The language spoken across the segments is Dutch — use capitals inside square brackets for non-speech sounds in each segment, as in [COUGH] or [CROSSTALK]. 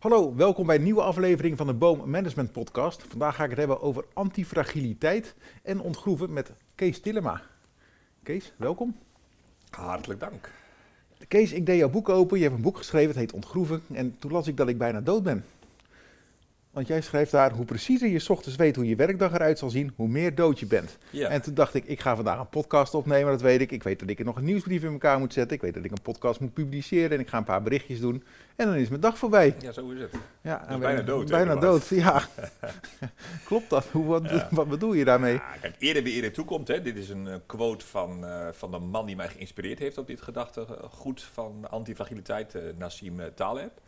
Hallo, welkom bij een nieuwe aflevering van de Boom Management Podcast. Vandaag ga ik het hebben over antifragiliteit en ontgroeven met Kees Tillema. Kees, welkom. Hartelijk dank. Kees, ik deed jouw boek open. Je hebt een boek geschreven, het heet Ontgroeven. En toen las ik dat ik bijna dood ben. Want jij schrijft daar, hoe preciezer je 's ochtends weet hoe je werkdag eruit zal zien, hoe meer dood je bent. Ja. En toen dacht ik, ik ga vandaag een podcast opnemen, dat weet ik. Ik weet dat ik er nog een nieuwsbrief in elkaar moet zetten. Ik weet dat ik een podcast moet publiceren en ik ga een paar berichtjes doen. En dan is mijn dag voorbij. ja, zo is het. Ja, en bijna dood, Bijna dood, ja. [LAUGHS] Klopt dat? Hoe, wat, Ja. [LAUGHS] wat bedoel je daarmee? Ja, kijk, eerder wie eerder toekomt. Hè. Dit is een eh, quote van, eh, van de man die mij geïnspireerd heeft op dit gedachtegoed van antifragiliteit, eh, Nassim Taleb.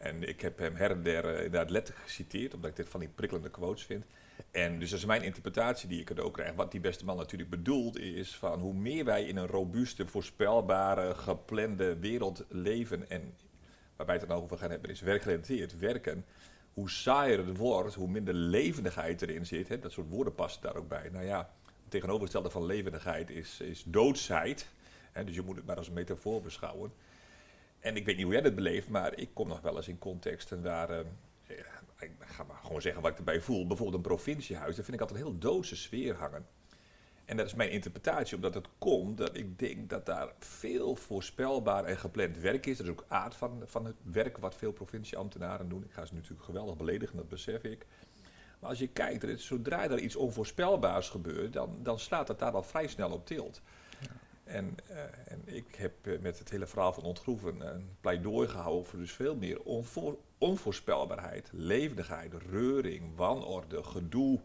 En ik heb hem her en der eh, inderdaad letterlijk geciteerd, omdat ik dit van die prikkelende quotes vind. En dus dat is mijn interpretatie die ik er ook krijg. Wat die beste man natuurlijk bedoelt is van hoe meer wij in een robuuste, voorspelbare, geplande wereld leven en waarbij het er nou over gaan hebben is werkgerelateerd werken. Hoe saaier het wordt, hoe minder levendigheid erin zit. Hè? Dat soort woorden passen daar ook bij. Nou ja, het tegenovergestelde van levendigheid is, is doodsheid. Hè? Dus je moet het maar als een metafoor beschouwen. En ik weet niet hoe jij dat beleeft, maar ik kom nog wel eens in contexten waar... ja, ik ga maar gewoon zeggen wat ik erbij voel. Bijvoorbeeld een provinciehuis, daar vind ik altijd een heel doodse sfeer hangen. En dat is mijn interpretatie, omdat het komt dat ik denk dat daar veel voorspelbaar en gepland werk is. Dat is ook aard van, van het werk wat veel provincieambtenaren doen. Ik ga ze natuurlijk geweldig beledigen, dat besef ik. Maar als je kijkt, zodra er iets onvoorspelbaars gebeurt, dan, dan slaat het daar al vrij snel op tilt. En, eh, en ik heb eh, met het hele verhaal van ontgroeven een pleidooi gehouden voor dus veel meer onvoor, onvoorspelbaarheid, levendigheid, reuring, wanorde, gedoe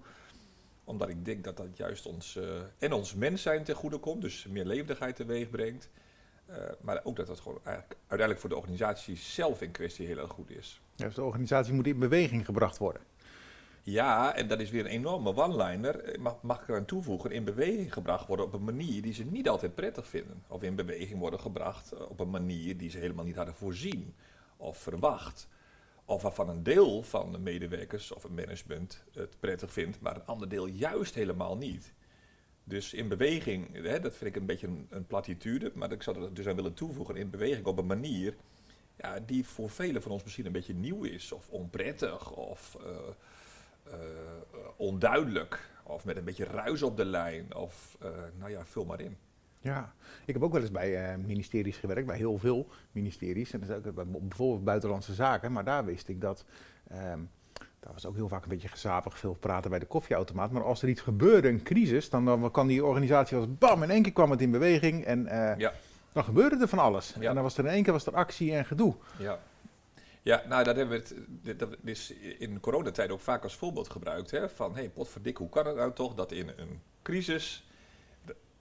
omdat ik denk dat dat juist ons eh, en ons mens zijn ten goede komt, dus meer levendigheid teweeg brengt. Maar ook dat dat gewoon eigenlijk uiteindelijk voor de organisatie zelf in kwestie heel erg goed is. Dus de organisatie moet in beweging gebracht worden. Ja, en dat is weer een enorme one-liner. Eh, Mag, mag ik eraan toevoegen, in beweging gebracht worden op een manier die ze niet altijd prettig vinden. Of in beweging worden gebracht eh, op een manier die ze helemaal niet hadden voorzien of verwacht. Of waarvan een deel van de medewerkers of het management het prettig vindt, maar een ander deel juist helemaal niet. Dus in beweging, hè, dat vind ik een beetje een, een platitude, maar ik zou er dus aan willen toevoegen, in beweging op een manier ja, die voor velen van ons misschien een beetje nieuw is, of onprettig, of eh, onduidelijk, of met een beetje ruis op de lijn, of eh, nou ja, vul maar in. Ja, ik heb ook wel eens bij eh, ministeries gewerkt, bij heel veel ministeries. En dat is ook bij, bijvoorbeeld buitenlandse zaken, maar daar wist ik dat. ehm daar was ook heel vaak een beetje gezapig, veel praten bij de koffieautomaat. Maar als er iets gebeurde, een crisis, dan, dan kan die organisatie als bam, in één keer kwam het in beweging. En eh, Ja. dan gebeurde er van alles. Ja. En dan was er in één keer was er actie en gedoe. Ja. Ja, nou, dat hebben we het, dat is in coronatijd ook vaak als voorbeeld gebruikt. Hè, van, hé, hey, potverdik, hoe kan het nou toch dat in een crisis,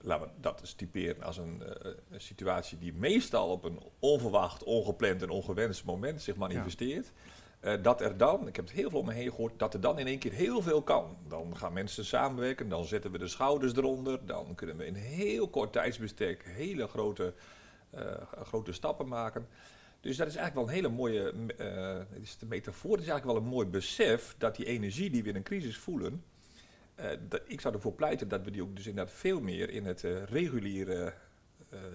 laten we dat eens typeren als een, eh, een situatie die meestal op een onverwacht, ongepland en ongewenst moment zich manifesteert. eh, dat er dan, ik heb het heel veel om me heen gehoord, dat er dan in één keer heel veel kan. Dan gaan mensen samenwerken, dan zetten we de schouders eronder, dan kunnen we in heel kort tijdsbestek hele grote, eh, grote stappen maken. Dus dat is eigenlijk wel een hele mooie, het is de metafoor, het is eigenlijk wel een mooi besef dat die energie die we in een crisis voelen, eh, dat, ik zou ervoor pleiten dat we die ook dus inderdaad veel meer in het eh, reguliere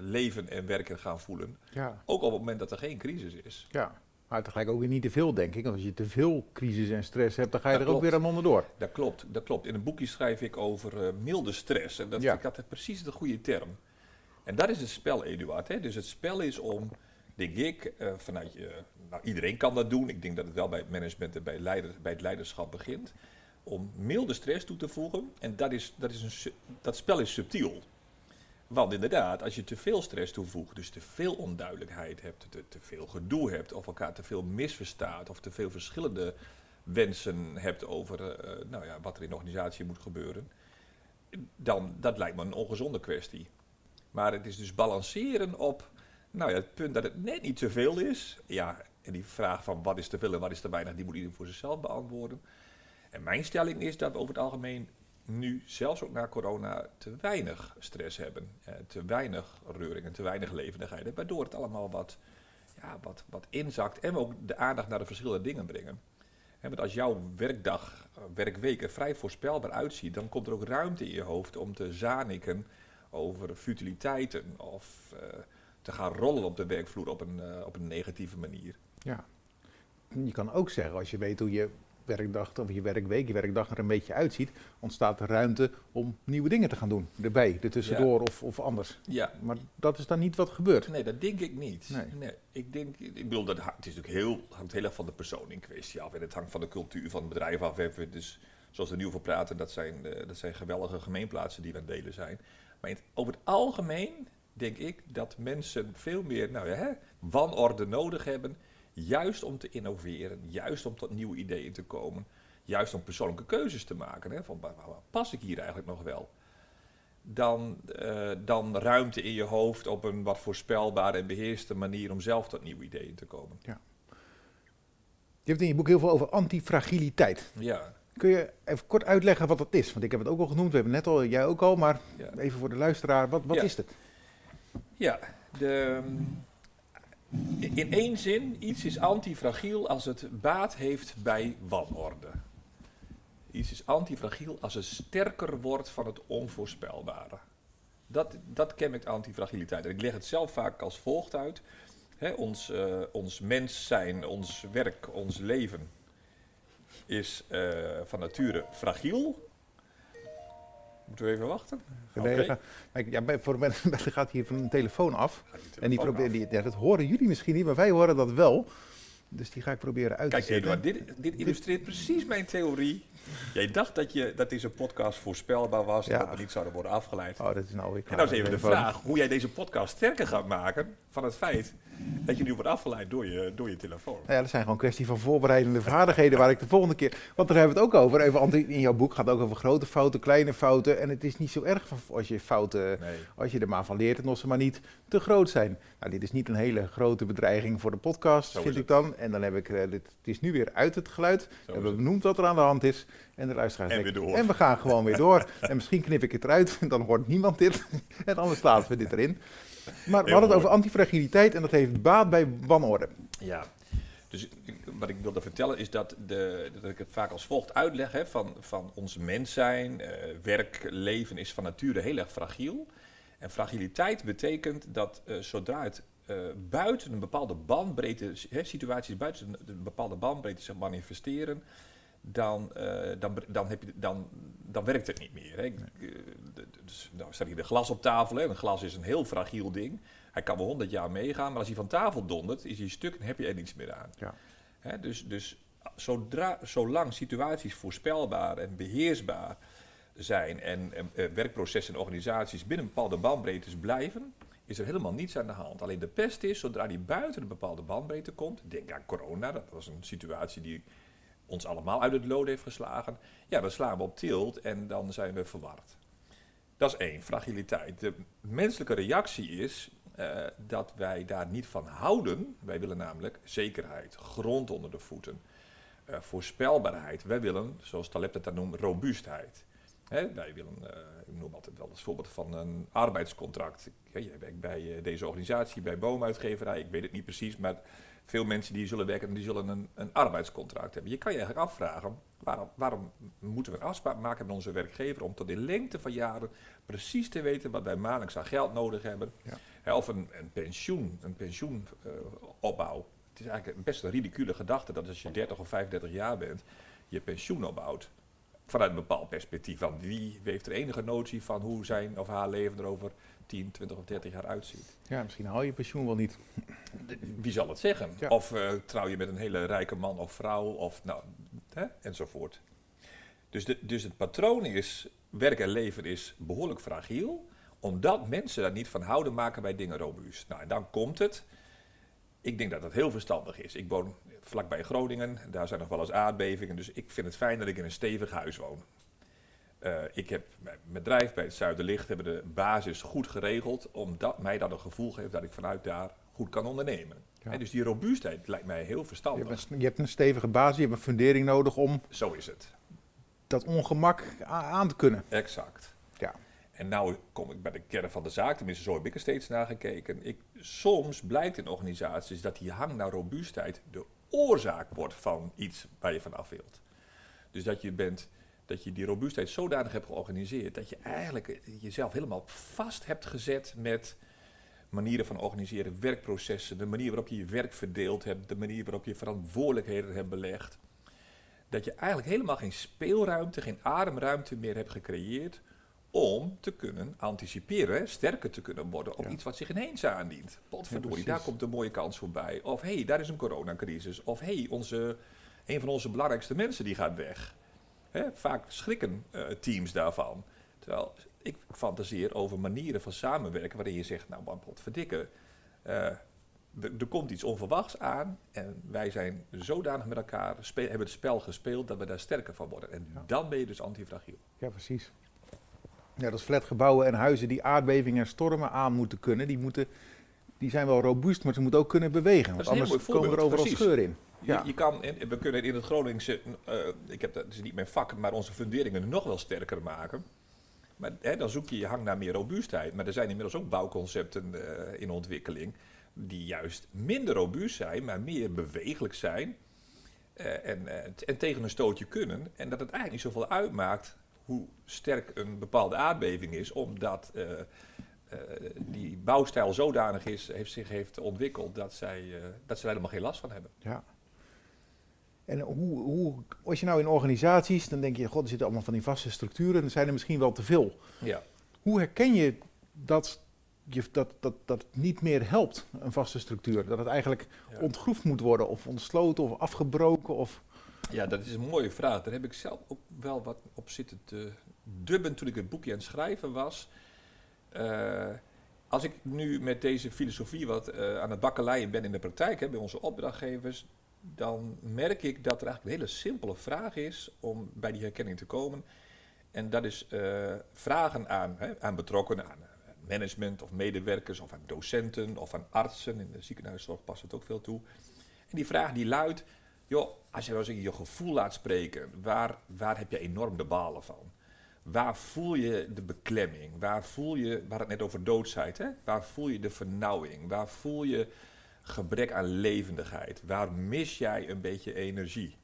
leven en werken gaan voelen. Ja. Ook op het moment dat er geen crisis is. ja. Maar tegelijk ook weer niet te veel, denk ik. Want als je te veel crisis en stress hebt, dan ga je Dat er ook weer aan onderdoor. Dat klopt, dat klopt. In een boekje schrijf ik over milde stress. En dat Ja. vind ik altijd precies de goede term. En dat is het spel, Eduard. Hè? Dus het spel is om, denk ik, eh, vanuit je... Nou, iedereen kan dat doen. Ik denk dat het wel bij het management en bij, leider, bij het leiderschap begint. Om milde stress toe te voegen. En dat, is, dat, is een, dat spel is subtiel. Want inderdaad, als je te veel stress toevoegt, dus te veel onduidelijkheid hebt, te, veel gedoe hebt, of elkaar te veel misverstaat, of te veel verschillende wensen hebt over eh, nou ja, wat er in de organisatie moet gebeuren, dan dat lijkt me een ongezonde kwestie. Maar het is dus balanceren op nou ja, het punt dat het net niet te veel is. Ja, en die vraag van wat is te veel en wat is te weinig, die moet iedereen voor zichzelf beantwoorden. En mijn stelling is dat we over het algemeen nu, zelfs ook na corona, te weinig stress hebben. Eh, te weinig reuring en te weinig levendigheid. Waardoor het allemaal wat, ja, wat, wat inzakt en we ook de aandacht naar de verschillende dingen brengen. Want als jouw werkdag, eh, werkweek er vrij voorspelbaar uitziet, dan komt er ook ruimte in je hoofd om te zaniken over futiliteiten of eh, te gaan rollen op de werkvloer op een, eh, op een negatieve manier. Ja. je kan ook zeggen, als je weet hoe je werkdag of je werkweek, je werkdag er een beetje uitziet, ontstaat er ruimte om nieuwe dingen te gaan doen. Erbij, ertussendoor of, of anders. Ja. Maar dat is dan niet wat gebeurt. Nee, dat denk ik niet. Nee. Nee. ik denk, ik bedoel, dat het is natuurlijk heel, hangt heel erg van de persoon in kwestie af. En het hangt van de cultuur van het bedrijf af. We Dus zoals we er nu over praten, dat zijn, eh, dat zijn geweldige gemeenplaatsen die we aan het delen zijn. Maar het- over het algemeen denk ik dat mensen veel meer nou ja, hè, wanorde nodig hebben. Juist om te innoveren, juist om tot nieuwe ideeën te komen. Juist om persoonlijke keuzes te maken. Hè, van waar, waar pas ik hier eigenlijk nog wel? Dan, eh, dan ruimte in je hoofd op een wat voorspelbare en beheerste manier om zelf tot nieuwe ideeën te komen. Je hebt in je boek heel veel over antifragiliteit. Ja, Kun je even kort uitleggen wat dat is? Want ik heb het ook al genoemd, we hebben het net al, jij ook al, maar ja. even voor de luisteraar, wat, wat Ja. is het? Ja, de, in één zin, iets is antifragiel als het baat heeft bij wanorde. Iets is antifragiel als het sterker wordt van het onvoorspelbare. Dat, dat kenmerkt antifragiliteit. En ik leg het zelf vaak als volgt uit. Ons, eh, ons mens zijn, ons werk, ons leven is eh, van nature fragiel. Moeten we even wachten? Ga- maar ik- ja, bij- voor mensen [LAUGHS] er gaat hier van een telefoon af. En die telefoon probeer, af? die, ja, dat horen jullie misschien niet, maar wij horen dat wel. Dus die ga ik proberen uit Kijk te zetten. Eduard, dit, dit illustreert precies mijn theorie. Jij dacht dat, je, dat deze podcast voorspelbaar was en Ja. dat we niet zouden worden afgeleid. Oh, dat is nou weer en klaar. nou is even de vraag hoe jij deze podcast sterker gaat maken van het feit dat je nu wordt afgeleid door je, door je telefoon. Nou ja, dat zijn gewoon kwestie van voorbereidende vaardigheden waar ik de volgende keer... Want daar hebben we het ook over. Even, Antti, in jouw boek gaat het ook over grote fouten, kleine fouten. En het is niet zo erg als je fouten... Nee. Als je er maar van leert en als ze maar niet te groot zijn. Nou, dit is niet een hele grote bedreiging voor de podcast, Zo vind ik dan. En dan heb ik, eh, dit, het is nu weer uit het geluid. We hebben benoemd wat er aan de hand is. En de luisteraars En. En we gaan gewoon weer door. [LAUGHS] en misschien knip ik het eruit, en [LAUGHS] dan hoort niemand dit. [LAUGHS] en anders laten we dit erin. Maar we hadden het over antifragiliteit en dat heeft baat bij wanorde. Ja, dus wat ik wilde vertellen is dat, de, dat ik het vaak als volgt uitleg hè, van, van ons mens zijn. eh, werk, leven is van nature heel erg fragiel. En fragiliteit betekent dat eh, zodra het eh, buiten een bepaalde bandbreedte, hè, situaties buiten een, een bepaalde bandbreedte zich manifesteren, dan, eh, dan, dan, heb je, dan, dan werkt het niet meer. Hè. Ik, eh, Dus, nou staat hier de glas op tafel. Hè. Een glas is een heel fragiel ding. Hij kan wel honderd jaar meegaan, maar als hij van tafel dondert, is hij stuk en heb je er niets meer aan. Ja. Hè, dus, dus zodra, zolang situaties voorspelbaar en beheersbaar zijn en werkprocessen en organisaties binnen bepaalde bandbreedtes blijven, is er helemaal niets aan de hand. Alleen de pest is, zodra die buiten een bepaalde bandbreedte komt, denk aan corona, dat was een situatie die ons allemaal uit het lood heeft geslagen, ja, dan slaan we op tilt en dan zijn we verward. Dat is één, fragiliteit. De menselijke reactie is eh, dat wij daar niet van houden. Wij willen namelijk zekerheid, grond onder de voeten, eh, voorspelbaarheid. Wij willen, zoals Taleb het dan noemt, robuustheid. Hè, wij willen, eh, ik noem altijd wel als voorbeeld van een arbeidscontract. Ik- jij werkt bij eh, deze organisatie, bij Boomuitgeverij, ik weet het niet precies, maar veel mensen die zullen werken, die zullen een, een arbeidscontract hebben. Je kan je eigenlijk afvragen, waarom, waarom moeten we een afspraak maken met onze werkgever om tot in lengte van jaren precies te weten wat wij maandelijks aan geld nodig hebben. Ja. Hè, of een, een pensioen, een pensioenopbouw. het is eigenlijk een best een ridicule gedachte dat als je 30 of 35 jaar bent, je pensioen opbouwt. Vanuit een bepaald perspectief. Want wie heeft er enige notie van hoe zijn of haar leven er over 10, 20 of 30 jaar uitziet? Ja, misschien haal je pensioen wel niet. Wie zal het zeggen? Ja. Of eh, trouw je met een hele rijke man of vrouw, of nou, hè, enzovoort. Dus, de, dus het patroon is, werk en leven is behoorlijk fragiel, omdat mensen daar niet van houden, maken wij dingen robuust. Nou, en dan komt het. Ik denk dat dat heel verstandig is. Ik woon vlakbij Groningen, daar zijn nog wel eens aardbevingen, dus ik vind het fijn dat ik in een stevig huis woon. Eh, ik heb mijn bedrijf bij het Zuiderlicht hebben de basis goed geregeld, omdat mij dat een gevoel geeft dat ik vanuit daar goed kan ondernemen. Ja. Dus die robuustheid lijkt mij heel Je verstandig. hebt, een, je hebt een stevige basis, je hebt een fundering nodig om Zo is het. dat ongemak aan te kunnen. Exact. En nou kom ik bij de kern van de zaak, tenminste zo heb ik er steeds naar gekeken. Ik, soms blijkt in organisaties dat die hang naar robuustheid de oorzaak wordt van iets waar je van af wilt. Dus dat je bent, dat je die robuustheid zodanig hebt georganiseerd dat je eigenlijk jezelf helemaal vast hebt gezet met manieren van organiseren, werkprocessen, de manier waarop je je werk verdeeld hebt, de manier waarop je verantwoordelijkheden hebt belegd. Dat je eigenlijk helemaal geen speelruimte, geen ademruimte meer hebt gecreëerd om te kunnen anticiperen, sterker te kunnen worden op iets wat zich ineens aandient. Potverdorie, daar komt een mooie kans voorbij. Of hé, hey, daar is een coronacrisis. Of hé, hey, onze, een van onze belangrijkste mensen die gaat weg. Hè, vaak schrikken uh, teams daarvan. Terwijl ik fantaseer over manieren van samenwerken waarin je zegt, nou man, potverdikke, uh, er komt iets onverwachts aan en wij zijn zodanig met elkaar, hebben het spel gespeeld dat we daar sterker van worden. En dan ben je dus antifragiel. Ja, precies. Ja, dat is flatgebouwen en huizen die aardbevingen en stormen aan moeten kunnen. Die, moeten, die zijn wel robuust, maar ze moeten ook kunnen bewegen. Want anders komen er overal scheuren in. Ja. Je, kan, we kunnen in het Groningse, uh, ik heb dat, is niet mijn vak, maar onze funderingen nog wel sterker maken. Maar hè, dan zoek je je hang naar meer robuustheid. Maar er zijn inmiddels ook bouwconcepten uh, in ontwikkeling die juist minder robuust zijn, maar meer bewegelijk zijn. Uh, en, en tegen een stootje kunnen. En dat het eigenlijk niet zoveel uitmaakt hoe sterk een bepaalde aardbeving is, omdat uh, uh, die bouwstijl zodanig is, heeft, zich heeft ontwikkeld dat, zij, uh, dat ze er helemaal geen last van hebben. Ja. En hoe, hoe, als je nou in organisaties, dan denk je, god, er zitten allemaal van die vaste structuren, dan zijn er misschien wel te veel. Ja. Hoe herken je dat, je, dat, dat, dat het niet meer helpt, een vaste structuur? Dat het eigenlijk ja. ontgroefd moet worden, of ontsloten, of afgebroken, of... Ja, dat is een mooie vraag. Daar heb ik zelf ook wel wat op zitten te dubben toen ik het boekje aan het schrijven was. Uh, als ik nu met deze filosofie wat uh, aan het bakkeleien ben in de praktijk, hè, bij onze opdrachtgevers, dan merk ik dat er eigenlijk een hele simpele vraag is om bij die herkenning te komen. En dat is uh, vragen aan, hè, aan betrokkenen, aan management of medewerkers of aan docenten of aan artsen. In de ziekenhuiszorg past het ook veel toe. En die vraag die luidt, joh, als je wel eens je gevoel laat spreken, waar, waar heb je enorm de balen van? Waar voel je de beklemming? Waar voel je, waar het net over doodsheid, hè? waar voel je de vernauwing? Waar voel je gebrek aan levendigheid? Waar mis jij een beetje energie?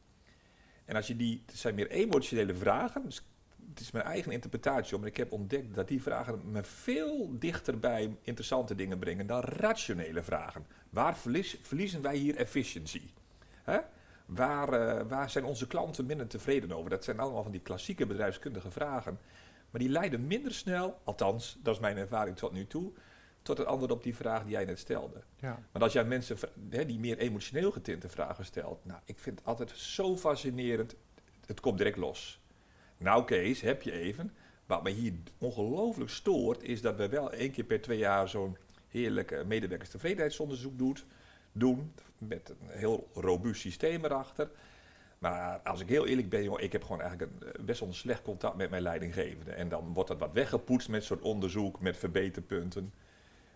En als je die, het zijn meer emotionele vragen, dus het is mijn eigen interpretatie, maar ik heb ontdekt dat die vragen me veel dichter bij interessante dingen brengen dan rationele vragen. Waar verliezen wij hier efficiëntie? Hè? Waar, uh, waar zijn onze klanten minder tevreden over? Dat zijn allemaal van die klassieke bedrijfskundige vragen. Maar die leiden minder snel, althans, dat is mijn ervaring tot nu toe, tot het antwoord op die vraag die jij net stelde. Ja. Want als jij mensen die meer emotioneel getinte vragen stelt, nou, ik vind het altijd zo fascinerend, het komt direct los. Nou Kees, heb je even. Wat me hier ongelooflijk stoort, is dat we wel één keer per twee jaar zo'n heerlijk medewerkerstevredenheidsonderzoek doen doen. Met een heel robuust systeem erachter. Maar als ik heel eerlijk ben, joh, ik heb gewoon eigenlijk een, eh, best wel een slecht contact met mijn leidinggevende. En dan wordt dat wat weggepoetst met soort onderzoek, met verbeterpunten.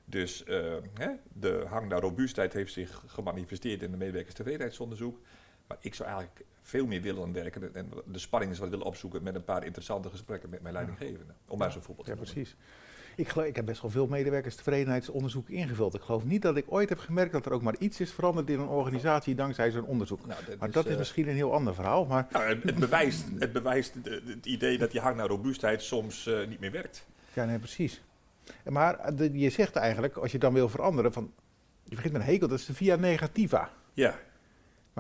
Dus uh, hè, de hang naar robuustheid heeft zich gemanifesteerd in de medewerkerstevredenheidsonderzoek. Maar ik zou eigenlijk veel meer willen werken en de spanning is wat willen opzoeken met een paar interessante gesprekken met mijn leidinggevende. Om maar zo'n voorbeeld te Ja, precies. Ik, geloof, ik heb best wel veel medewerkerstevredenheidsonderzoek ingevuld. Ik geloof niet dat ik ooit heb gemerkt dat er ook maar iets is veranderd in een organisatie dankzij zo'n onderzoek. Nou, dat maar is, dat is uh, misschien een heel ander verhaal. Maar nou, het, het, bewijst, het, bewijst het idee dat die hang naar robuustheid soms uh, niet meer werkt. Ja, nee, precies. Maar de, je zegt eigenlijk, als je dan wil veranderen, van, je begint met een hekel, dat is de via negativa. Ja.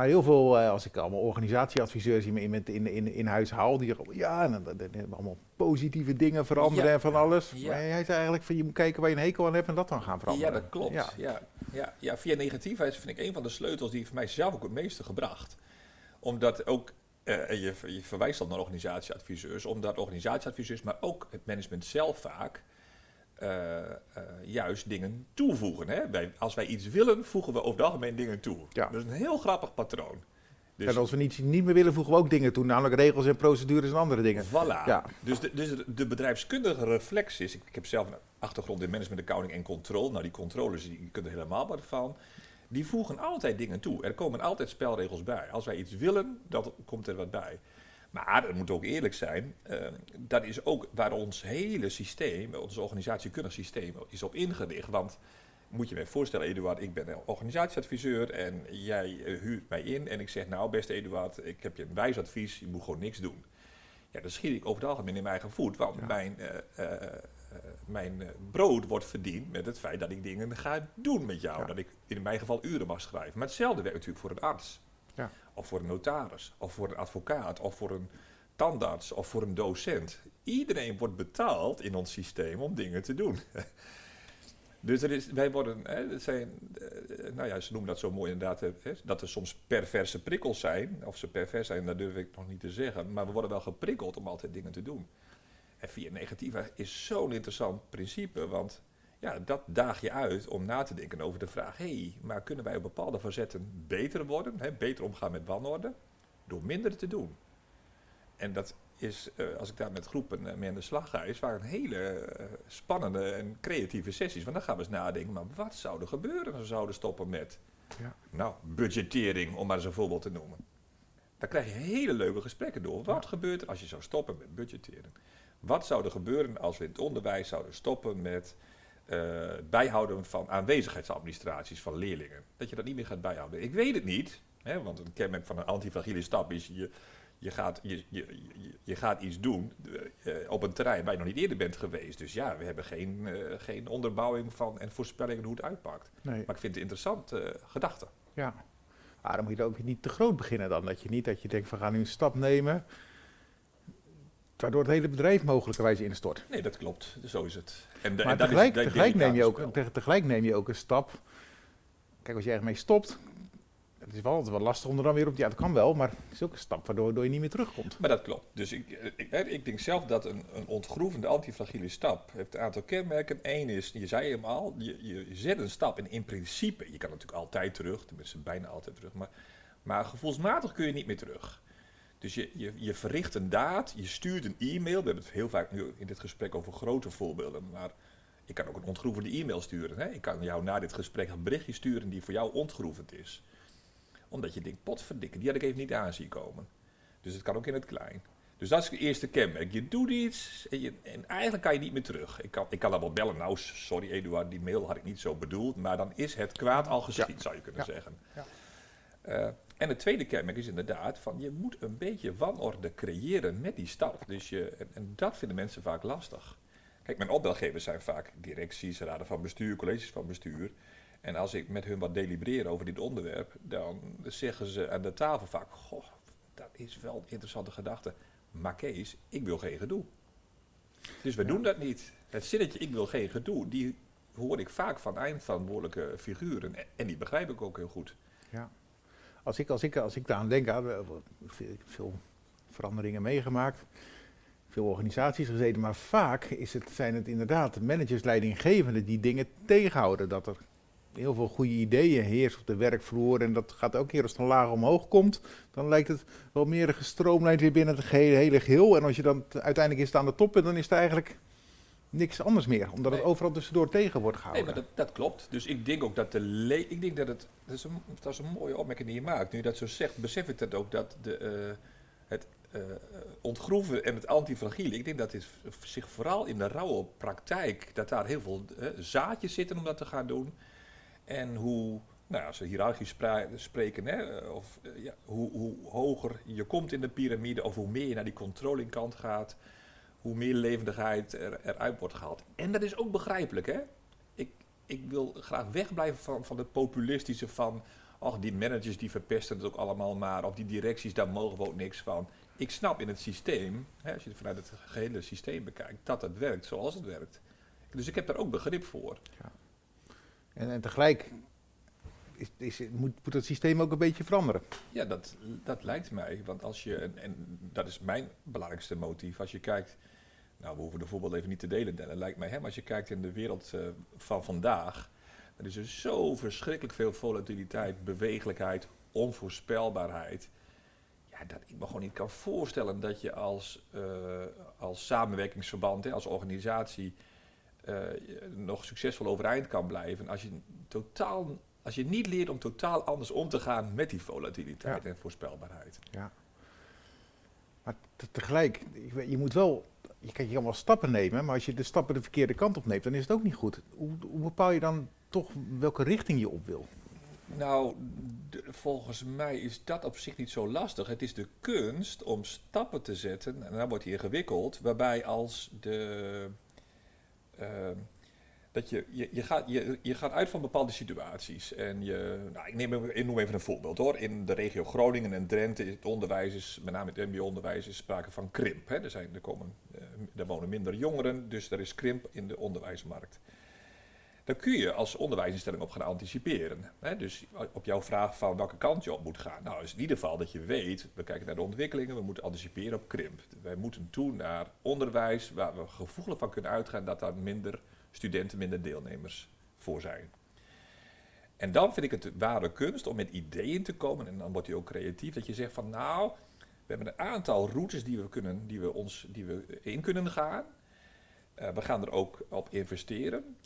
Maar heel veel, uh, als ik allemaal organisatieadviseurs in, in, in, in, in huis haal, die ja, en dan, dan, dan, allemaal positieve dingen veranderen ja. en van alles. Ja. Maar hij zei eigenlijk van je moet kijken waar je een hekel aan hebt en dat dan gaan veranderen. Ja, dat klopt. Ja. Ja. Ja. Ja. via negatiefheid vind ik een van de sleutels die voor mij zelf ook het meeste gebracht. Omdat ook, uh, je, je verwijst al naar organisatieadviseurs, omdat organisatieadviseurs, maar ook het management zelf vaak juist dingen toevoegen. Hè? Wij, als wij iets willen, voegen we over het algemeen dingen toe. Ja. Dat is een heel grappig patroon. Dus en als we niet, niet meer willen, voegen we ook dingen toe, namelijk regels en procedures en andere dingen. Voilà. Ja. Dus, de, dus de bedrijfskundige reflex is, ik, ik, heb zelf een achtergrond in management, accounting en controle. Nou, die controles, die, die kunnen er helemaal wat van. Die voegen altijd dingen toe. Er komen altijd spelregels bij. Als wij iets willen, dan komt er wat bij. Maar, dat moet ook eerlijk zijn, uh, dat is ook waar ons hele systeem, ons organisatiekundig systeem, is op ingericht. Want moet je me voorstellen, Eduard, ik ben een organisatieadviseur en jij uh, huurt mij in en ik zeg, nou beste Eduard, ik heb je een wijs advies, je moet gewoon niks doen. Ja, dan schiet ik over het algemeen in mijn eigen voet, want ja. mijn uh, mijn brood wordt verdiend met het feit dat ik dingen ga doen met jou. Ja. Dat ik in mijn geval uren mag schrijven. Maar hetzelfde werkt natuurlijk voor een arts. Of voor een notaris. Of voor een advocaat. Of voor een tandarts. Of voor een docent. Iedereen wordt betaald in ons systeem om dingen te doen. [LAUGHS] Dus er is, wij worden, hè, zijn, eh, nou ja, ze noemen dat zo mooi inderdaad, hè, dat er soms perverse prikkels zijn. Of ze pervers zijn, dat durf ik nog niet te zeggen. Maar we worden wel geprikkeld om altijd dingen te doen. En via negatieve is zo'n interessant principe, want ja, dat daag je uit om na te denken over de vraag: hé, hey, maar kunnen wij op bepaalde facetten beter worden, hè, beter omgaan met wanorde, door minder te doen? En dat is, eh, als ik daar met groepen eh, mee aan de slag ga, is waren hele eh, spannende en creatieve sessies. Want dan gaan we eens nadenken, maar wat zou er gebeuren als we zouden stoppen met, Ja. nou, budgettering, om maar eens een voorbeeld te noemen. Daar krijg je hele leuke gesprekken door. Wat gebeurt er als je zou stoppen met budgetteren? Wat zou er gebeuren als we in het onderwijs zouden stoppen met eh, bijhouden van aanwezigheidsadministraties van leerlingen? Dat je dat niet meer gaat bijhouden. Ik weet het niet, hè, want een kenmerk van een antifragiele stap is... Je, je gaat, je, je, je, gaat iets doen eh, op een terrein waar je nog niet eerder bent geweest. Dus ja, we hebben geen, eh, geen onderbouwing van en voorspellingen hoe het uitpakt. Nee. Maar ik vind het een interessante gedachte. Ja. Maar dan moet je ook niet te groot beginnen dan. Dat je niet dat je denkt, we gaan nu een stap nemen. Waardoor het hele bedrijf mogelijkerwijs instort. Nee, dat klopt. Zo is het. En, de- Maar en dat is tegelijk, neem je ook, tegelijk neem je ook een stap. Kijk, als je ergens mee stopt. Het is wel altijd wel lastig om er dan weer op. Ja, het kan wel, maar het is ook een stap waardoor, je niet meer terugkomt. Maar dat klopt. Dus ik, ik, ik denk zelf dat een, een ontgroevende antifragiele stap heeft een aantal kenmerken. Eén is, je zei hem al, je, je zet een stap en in principe, je kan natuurlijk altijd terug, tenminste bijna altijd terug, maar, maar gevoelsmatig kun je niet meer terug. Dus je, je, je verricht een daad, je stuurt een e-mail. We hebben het heel vaak nu in dit gesprek over grote voorbeelden, maar ik kan ook een ontgroevende e-mail sturen. Hè? Ik kan jou na dit gesprek een berichtje sturen die voor jou ontgroevend is. Omdat je denkt, potverdikke, die had ik even niet aan zien komen. Dus het kan ook in het klein. Dus dat is het eerste kenmerk. Je doet iets en, je, en eigenlijk kan je niet meer terug. Ik kan, ik kan dan wel bellen. Nou, sorry Eduard, die mail had ik niet zo bedoeld. Maar dan is het kwaad al geschied, zou je kunnen Ja. zeggen. Ja. Eh, en het tweede kenmerk is inderdaad van je moet een beetje wanorde creëren met die stap. Dus je, en, en dat vinden mensen vaak lastig. Kijk, mijn opdrachtgevers zijn vaak directies, raden van bestuur, colleges van bestuur. En als ik met hun wat delibereer over dit onderwerp, dan zeggen ze aan de tafel vaak: Goh, dat is wel een interessante gedachte. Maar Kees, ik wil geen gedoe. Dus we Ja. doen dat niet. Het zinnetje ik wil geen gedoe, die hoor ik vaak van eindverantwoordelijke figuren. En- die begrijp ik ook heel goed. Als ik, als ik, als ik daaraan denk, veel, veranderingen meegemaakt, veel organisaties gezeten, maar vaak is het, zijn het inderdaad de managers, leidinggevenden die dingen tegenhouden. Dat er heel veel goede ideeën heersen op de werkvloer en dat gaat ook keer als het een laag omhoog komt, dan lijkt het wel meer gestroomlijnd weer binnen het hele geheel. En als je dan uiteindelijk is aan de top bent, dan is het eigenlijk niks anders meer, omdat het Nee. overal tussendoor tegen wordt Nee, gehouden. maar dat, dat klopt. Dus ik denk ook dat de le ik denk dat het dat is, een, dat is een mooie opmerking die je maakt. Nu je dat zo zegt, besef ik dat ook dat de, eh, het eh, ontgroeven en het antifragiele, ik denk dat het zich vooral in de rauwe praktijk, dat daar heel veel eh, zaadjes zitten om dat te gaan doen. En hoe, nou ja, als we hiërarchisch spreken, hè, of ja, hoe, hoe hoger je komt in de piramide, of hoe meer je naar die controlingkant gaat, hoe meer levendigheid er, eruit wordt gehaald. En dat is ook begrijpelijk, hè? Ik, ik wil graag wegblijven van, van het populistische van... ach, die managers die verpesten het ook allemaal maar... of die directies, daar mogen we ook niks van. Ik snap in het systeem, hè, als je het vanuit het gehele systeem bekijkt... dat het werkt zoals het werkt. Dus ik heb daar ook begrip voor. En, en tegelijk is, is, moet, moet het systeem ook een beetje veranderen. Ja, dat, dat lijkt mij. Want als je, en, en dat is mijn belangrijkste motief, als je kijkt, nou we hoeven de voorbeeld even niet te delen, dat lijkt mij, hè, maar als je kijkt in de wereld eh, van vandaag, dan is er zo verschrikkelijk veel volatiliteit, bewegelijkheid, onvoorspelbaarheid. Ja, dat ik me gewoon niet kan voorstellen dat je als, eh, als samenwerkingsverband, hè, als organisatie, eh, nog succesvol overeind kan blijven als je totaal als je niet leert om totaal anders om te gaan met die volatiliteit en voorspelbaarheid. Maar te- tegelijk, je moet wel, je kan, je wel stappen nemen, maar als je de stappen de verkeerde kant op neemt, dan is het ook niet goed. Hoe, hoe bepaal je dan toch welke richting je op wil? Nou, volgens mij is dat op zich niet zo lastig. Het is de kunst om stappen te zetten, en dan wordt hij ingewikkeld, waarbij als de, ehm, dat je, je, gaat, je, je gaat uit van bepaalde situaties. En je, nou, ik, neem, noem even een voorbeeld hoor. In de regio Groningen en Drenthe is het onderwijs, met name het mbo-onderwijs, is sprake van krimp. Hè. Er, zijn, er, komen, uh, er wonen minder jongeren, dus er is krimp in de onderwijsmarkt. Daar kun je als onderwijsinstelling op gaan anticiperen. Hè? Dus op jouw vraag van welke kant je op moet gaan. Nou, is in ieder geval dat je weet, we kijken naar de ontwikkelingen, we moeten anticiperen op krimp. Wij moeten toe naar onderwijs waar we gevoelig van kunnen uitgaan dat daar minder studenten, minder deelnemers voor zijn. En dan vind ik het ware kunst om met ideeën te komen, en dan wordt hij ook creatief, dat je zegt van nou, we hebben een aantal routes die we, kunnen, die we, ons, die we in kunnen gaan. Uh, we gaan er ook op investeren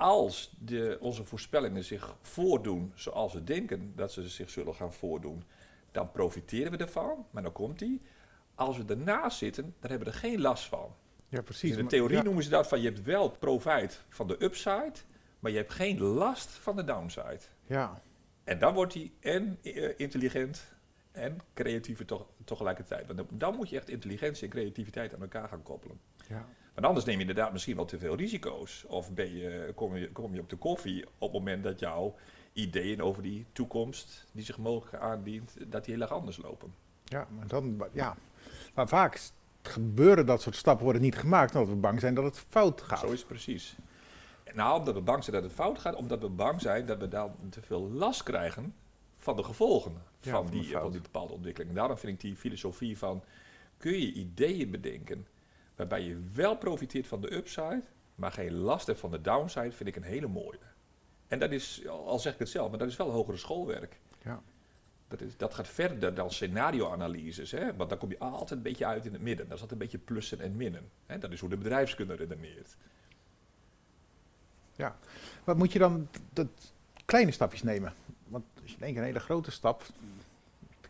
als de, onze voorspellingen zich voordoen zoals we denken dat ze zich zullen gaan voordoen, dan profiteren we ervan. Maar dan komt die. Als we ernaast zitten, dan hebben we er geen last van. Ja, precies. in de theorie noemen ze dat van je hebt wel profijt van de upside, maar je hebt geen last van de downside. Ja. En dan wordt hij en uh, intelligent en creatief toch, tegelijkertijd. Want dan moet je echt intelligentie en creativiteit aan elkaar gaan koppelen. Ja. Want anders neem je inderdaad misschien wel te veel risico's. Of ben je, kom, je, kom je op de koffie op het moment dat jouw ideeën over die toekomst die zich mogelijk aandient, dat die heel erg anders lopen. Ja, maar, dan, ja. maar vaak gebeuren dat soort stappen worden niet gemaakt omdat we bang zijn dat het fout gaat. Zo is het precies. Nou, omdat we bang zijn dat het fout gaat, omdat we bang zijn dat we dan te veel last krijgen van de gevolgen Ja, van, die, van die bepaalde ontwikkeling. Daarom vind ik die filosofie van, kun je ideeën bedenken waarbij je wel profiteert van de upside, maar geen last hebt van de downside, vind ik een hele mooie. En dat is, al zeg ik het zelf, maar dat is wel hogere schoolwerk. Ja. Dat, is, dat gaat verder dan scenario-analyses, hè? want dan kom je altijd een beetje uit in het midden. Is altijd een beetje plussen en minnen. Hè? Dat is hoe de bedrijfskunde redeneert. Ja. Wat moet je dan dat kleine stapjes nemen? Want als je denkt een hele grote stap.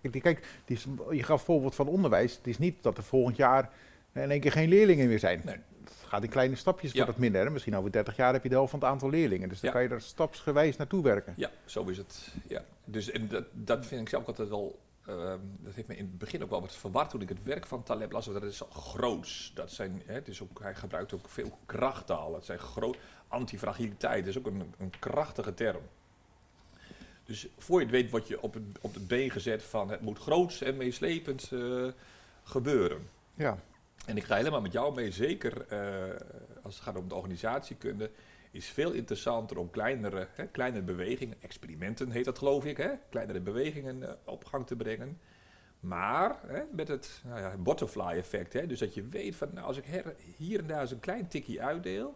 Die- kijk die is, je gaf voorbeeld van onderwijs. Het is niet dat er volgend jaar in één keer geen leerlingen meer zijn. Nee. Gaat in kleine stapjes, Ja. wordt het minder. hè. Misschien over 30 jaar heb je de helft van het aantal leerlingen. Dus dan Ja. kan je er stapsgewijs naartoe werken. Ja, zo is het. Ja. Dus en dat, dat vind ik zelf ook altijd wel. ehm, dat heeft me in het begin ook wel wat verward toen ik het werk van Taleb las. Dat is groots. Dat zijn, hè, het is ook, hij gebruikt ook veel krachttaal. Het zijn groot. Antifragiliteit is ook een, een krachtige term. Dus voor je het weet word je op het, op het been gezet van het moet groots en meeslepend eh, gebeuren. Ja. En ik ga helemaal met jou mee, zeker eh, als het gaat om de organisatiekunde, is veel interessanter om kleinere, hè, kleinere bewegingen, experimenten heet dat geloof ik, hè, kleinere bewegingen eh, op gang te brengen. Maar hè, met het nou ja, butterfly effect, hè, dus dat je weet van nou, als ik hier en daar eens een klein tikje uitdeel,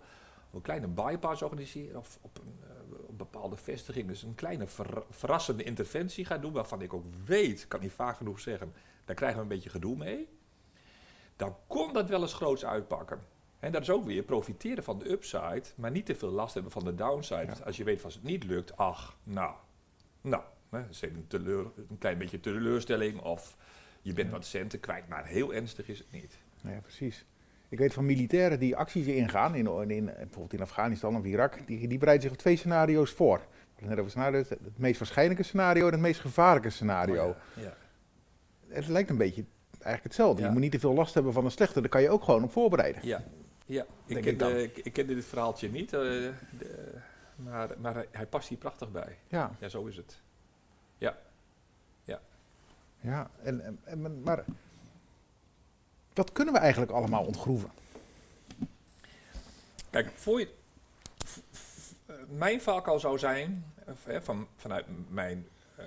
of een kleine bypass organiseer of op een, eh, op bepaalde vestiging, dus een kleine ver- verrassende interventie ga doen, waarvan ik ook weet, kan niet vaak genoeg zeggen, daar krijgen we een beetje gedoe mee dan kon dat wel eens groots uitpakken. En dat is ook weer profiteren van de upside, maar niet te veel last hebben van de downside. Ja. Als je weet, als het niet lukt, ach, nou, nou, hè, dat is een, teleur, een klein beetje teleurstelling of je bent Ja. wat centen kwijt, maar heel ernstig is het niet. Ja, precies. Ik weet van militairen die acties ingaan, in, in, in, bijvoorbeeld in Afghanistan of Irak, die, die bereiden zich op twee scenario's voor. Net over scenario's, het, het meest waarschijnlijke scenario en het meest gevaarlijke scenario. Oh ja. Ja. Het lijkt een beetje eigenlijk hetzelfde. Ja. Je moet niet te veel last hebben van een slechte, daar kan je ook gewoon op voorbereiden. Ja, ja. Ik, kende, ik, ik kende dit verhaaltje niet, eh, de- maar, maar hij, hij past hier prachtig bij. Ja, Ja, zo is het. ja. En, en, en- maar wat kunnen we eigenlijk allemaal ontgroeven? Kijk, voor je, mijn valkuil zou zijn, hè, van, vanuit mijn eh,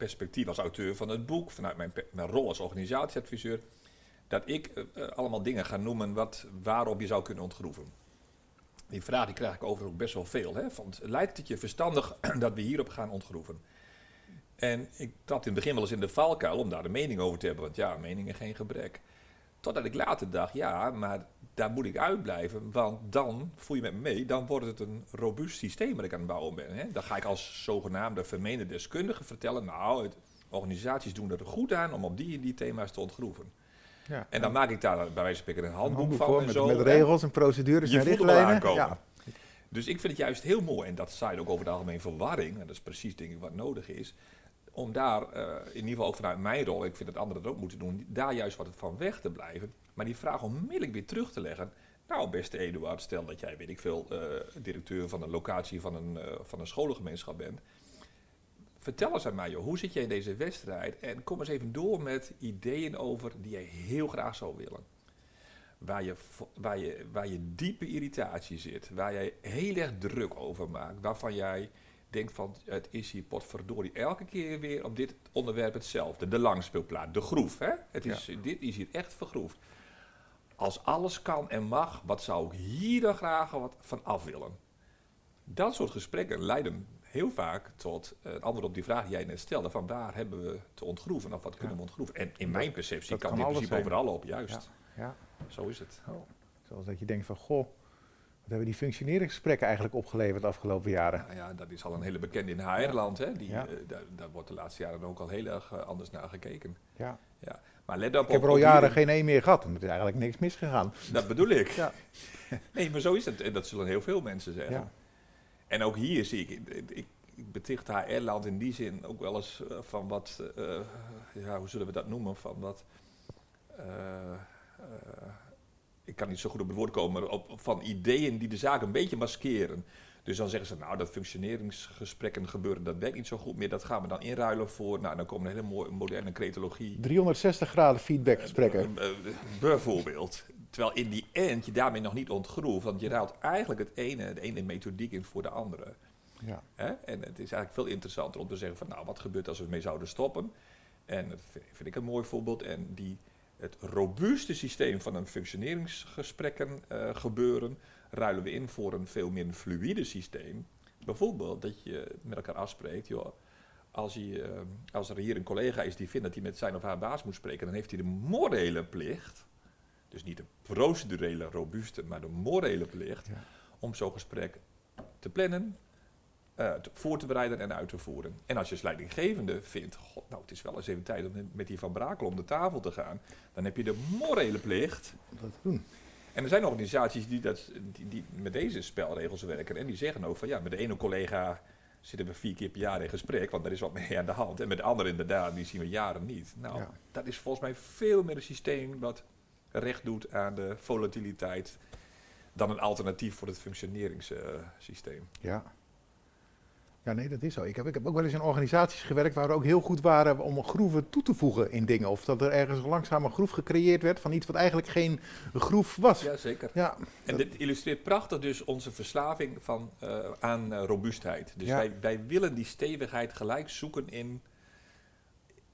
perspectief als auteur van het boek, vanuit mijn, rol als organisatieadviseur, dat ik eh, eh, allemaal dingen ga noemen wat, waarop je zou kunnen ontgroeven. Die vraag die krijg ik overigens ook best wel veel. Hè? Van, lijkt het je verstandig [CLEARS THROAT] dat we hierop gaan ontgroeven? En ik trapte in het begin wel eens in de valkuil om daar een mening over te hebben. Want ja, meningen geen gebrek. Totdat ik later dacht, ja, maar daar moet ik uitblijven. Want dan, voel je met me mee, dan wordt het een robuust systeem wat ik aan het bouwen ben. Hè? Dan ga ik als zogenaamde vermeende deskundige vertellen, nou, het, organisaties doen er goed aan om op die en die thema's te ontgroeven. Ja. En dan maak ik daar bij wijze van spreken een Een handboek, van voor en met, zo. met regels en procedures Je en richtlijnen. aankomen. Ja. Dus ik vind het juist heel mooi, en dat zaait ook over het algemeen verwarring, en dat is precies denk ik wat nodig is, om daar eh, in ieder geval ook vanuit mijn rol, ik vind dat anderen dat ook moeten doen, daar juist wat van weg te blijven, maar die vraag onmiddellijk weer terug te leggen Nou, beste Eduard, stel dat jij, weet ik veel, eh, directeur van een locatie van een, eh, van een scholengemeenschap bent. Vertel eens aan mij, joh, hoe zit jij in deze wedstrijd? En kom eens even door met ideeën over die jij heel graag zou willen. Waar je, waar, je, waar je diepe irritatie zit, waar jij heel erg druk over maakt, waarvan jij denkt van het is hier potverdorie elke keer weer op dit onderwerp hetzelfde. De langspeelplaat, de groef. Hè? Het is, Dit is hier echt vergroefd. Als alles kan en mag, wat zou ik hier dan graag wat van af willen? Dat soort gesprekken leiden heel vaak tot een antwoord op die vraag die jij net stelde. Van waar hebben we te ontgroeven of wat kunnen we ontgroeven? En in mijn perceptie dat kan dit in principe overal op, juist. Ja. Zo is het. Zoals dat je denkt van, goh, wat hebben die functioneringsgesprekken eigenlijk opgeleverd de afgelopen jaren? Nou ja, dat is al een hele bekende in HR-land. Hè? Die, Ja. eh, daar, daar wordt de laatste jaren ook al heel erg eh, anders naar gekeken. Ja. Maar let op, Ik heb er al jaren geen één meer gehad en er is eigenlijk niks misgegaan. Dat bedoel ik. Ja. [LAUGHS] Nee, maar zo is het. En dat zullen heel veel mensen zeggen. Ja. En ook hier zie ik, ik, beticht HR-land in die zin ook wel eens eh, van wat, ja, hoe zullen we dat noemen, van wat, eh, ik kan niet zo goed op het woord komen, maar op, van ideeën die de zaak een beetje maskeren. Dus dan zeggen ze, nou, dat functioneringsgesprekken gebeuren, dat werkt niet zo goed meer, dat gaan we dan inruilen voor, nou, dan komt een hele mooie moderne cretologie. 360 graden feedbackgesprekken. Eh, eh, bijvoorbeeld. Terwijl in die end je daarmee nog niet ontgroeft, want je ruilt eigenlijk het ene, de ene methodiek in voor de andere. Ja. Hè? En het is eigenlijk veel interessanter om te zeggen van nou, wat gebeurt als we ermee zouden stoppen? En dat vind, vind ik een mooi voorbeeld. En die, het robuuste systeem van een functioneringsgesprekken eh, gebeuren, ruilen we in voor een veel meer fluïde systeem. Bijvoorbeeld dat je met elkaar afspreekt, joh, als, hij, eh, als er hier een collega is die vindt dat hij met zijn of haar baas moet spreken, dan heeft hij de morele plicht, dus niet de procedurele robuuste, maar de morele plicht, Ja. om zo'n gesprek te plannen, te- voor te bereiden en uit te voeren. En als je als leidinggevende vindt, god, nou het is wel eens even tijd om met die Van Brakel om de tafel te gaan, dan heb je de morele plicht. Om dat te doen. En er zijn organisaties die, dat, die, die met deze spelregels werken en die zeggen ook van ja, met de ene collega zitten we vier keer per jaar in gesprek, want er is wat mee aan de hand. En met de andere inderdaad, die zien we jaren niet. Nou, Ja. dat is volgens mij veel meer een systeem wat recht doet aan de volatiliteit dan een alternatief voor het functioneringssysteem. Ja. Ja, nee, dat is zo. Ik heb, ik heb ook wel eens in organisaties gewerkt waar we ook heel goed waren om groeven toe te voegen in dingen. Of dat er ergens langzaam een groef gecreëerd werd van iets wat eigenlijk geen groef was. Ja, zeker. ja, En dit illustreert prachtig dus onze verslaving van, eh, aan eh, robuustheid. Dus Ja. wij, wij willen die stevigheid gelijk zoeken in,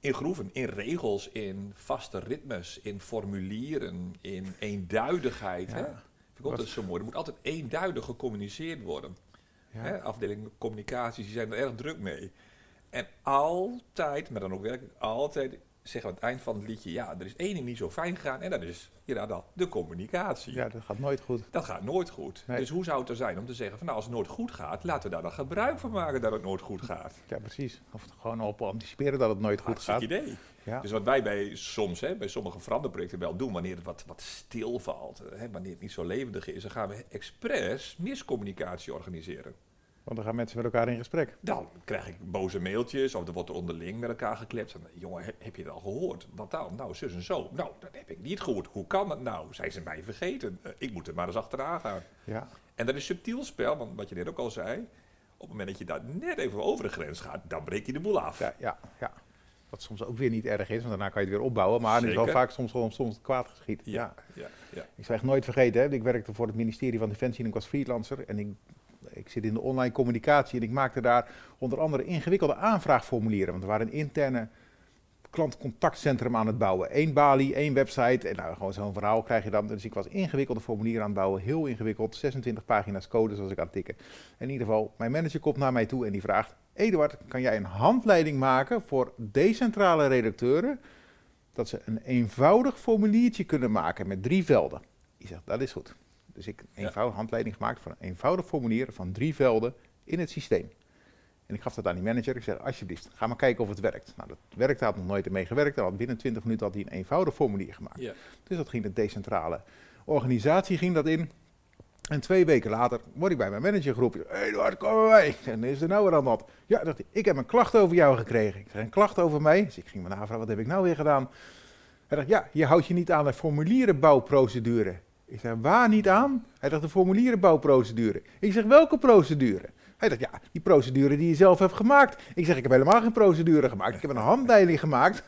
in groeven, in regels, in vaste ritmes, in formulieren, in eenduidigheid. Hè? Ja. Vind ik altijd zo mooi. Er moet altijd eenduidig gecommuniceerd worden. Afdeling communicaties, die zijn er erg druk mee. En altijd, maar dan ook werkelijk altijd, zeggen we aan het eind van het liedje... ja, er is één ding niet zo fijn gegaan en dat is inderdaad al de communicatie. ja, dat gaat nooit goed. Dat gaat nooit goed. Nee. Dus hoe zou het er zijn om te zeggen van nou, als het nooit goed gaat, laten we daar dan gebruik van maken dat het nooit goed gaat. [LAUGHS] Ja, precies. Of gewoon op anticiperen dat het nooit goed gaat. Hartstikke idee. Ja. Dus wat wij bij soms, hè, bij sommige veranderprojecten wel doen, wanneer het wat, wat stilvalt, hè, wanneer het niet zo levendig is, dan gaan we expres miscommunicatie organiseren. Want dan gaan mensen met elkaar in gesprek. Dan krijg ik boze mailtjes of er wordt er onderling met elkaar geklept. En, jongen, heb, je het al gehoord? Wat dan? Nou, zus en zo. Nou, dat heb ik niet gehoord. Hoe kan dat nou? Zijn ze mij vergeten? Eh, ik moet er maar eens achteraan gaan. Ja, En dat is subtiel spel, want wat je net ook al zei, op het moment dat je daar net even over de grens gaat, dan breek je de boel af. ja, ja, ja. Wat soms ook weer niet erg is, want daarna kan je het weer opbouwen. Maar het is wel Zeker. vaak soms, soms, soms kwaad geschiet. ja, ja. ja. Ik zal echt nooit vergeten, hè. ik werkte voor het ministerie van Defensie en ik was freelancer. En ik, ik zit in de online communicatie en ik maakte daar onder andere ingewikkelde aanvraagformulieren. Want we waren een interne klantcontactcentrum aan het bouwen. Eén balie, één website en nou, gewoon zo'n verhaal krijg je dan. Dus ik was ingewikkelde formulieren aan het bouwen, heel ingewikkeld. 26 pagina's code zoals ik aan het tikken. In ieder geval, mijn manager komt naar mij toe en die vraagt... Eduard, kan jij een handleiding maken voor decentrale redacteuren... dat ze een eenvoudig formuliertje kunnen maken met drie velden? Die zegt, dat is goed. Dus ik een Ja. eenvoudige handleiding gemaakt voor een eenvoudig formulier van drie velden in het systeem. En ik gaf dat aan die manager. Ik zei, alsjeblieft, ga maar kijken of het werkt. Nou, dat werkte, had nog nooit ermee gewerkt. Had binnen 20 minuten had hij een eenvoudig formulier gemaakt. Dus dat ging de decentrale organisatie ging dat in. En twee weken later word ik bij mijn manager geroepen. Hé Eduard, kom maar. En is er nou weer aan dat? Ja, dacht ik, ik heb een klacht over jou gekregen. Ik zeg, een klacht over mij? Dus ik ging me navragen, wat heb ik nou weer gedaan? Hij dacht, ja, je houdt je niet aan de formulierenbouwprocedure. Ik zei, waar niet aan? Hij dacht, de formulierenbouwprocedure. Ik zeg, welke procedure? Hij dacht, ja, die procedure die je zelf hebt gemaakt. Ik zeg, ik heb helemaal geen procedure gemaakt. Ik heb een handleiding gemaakt.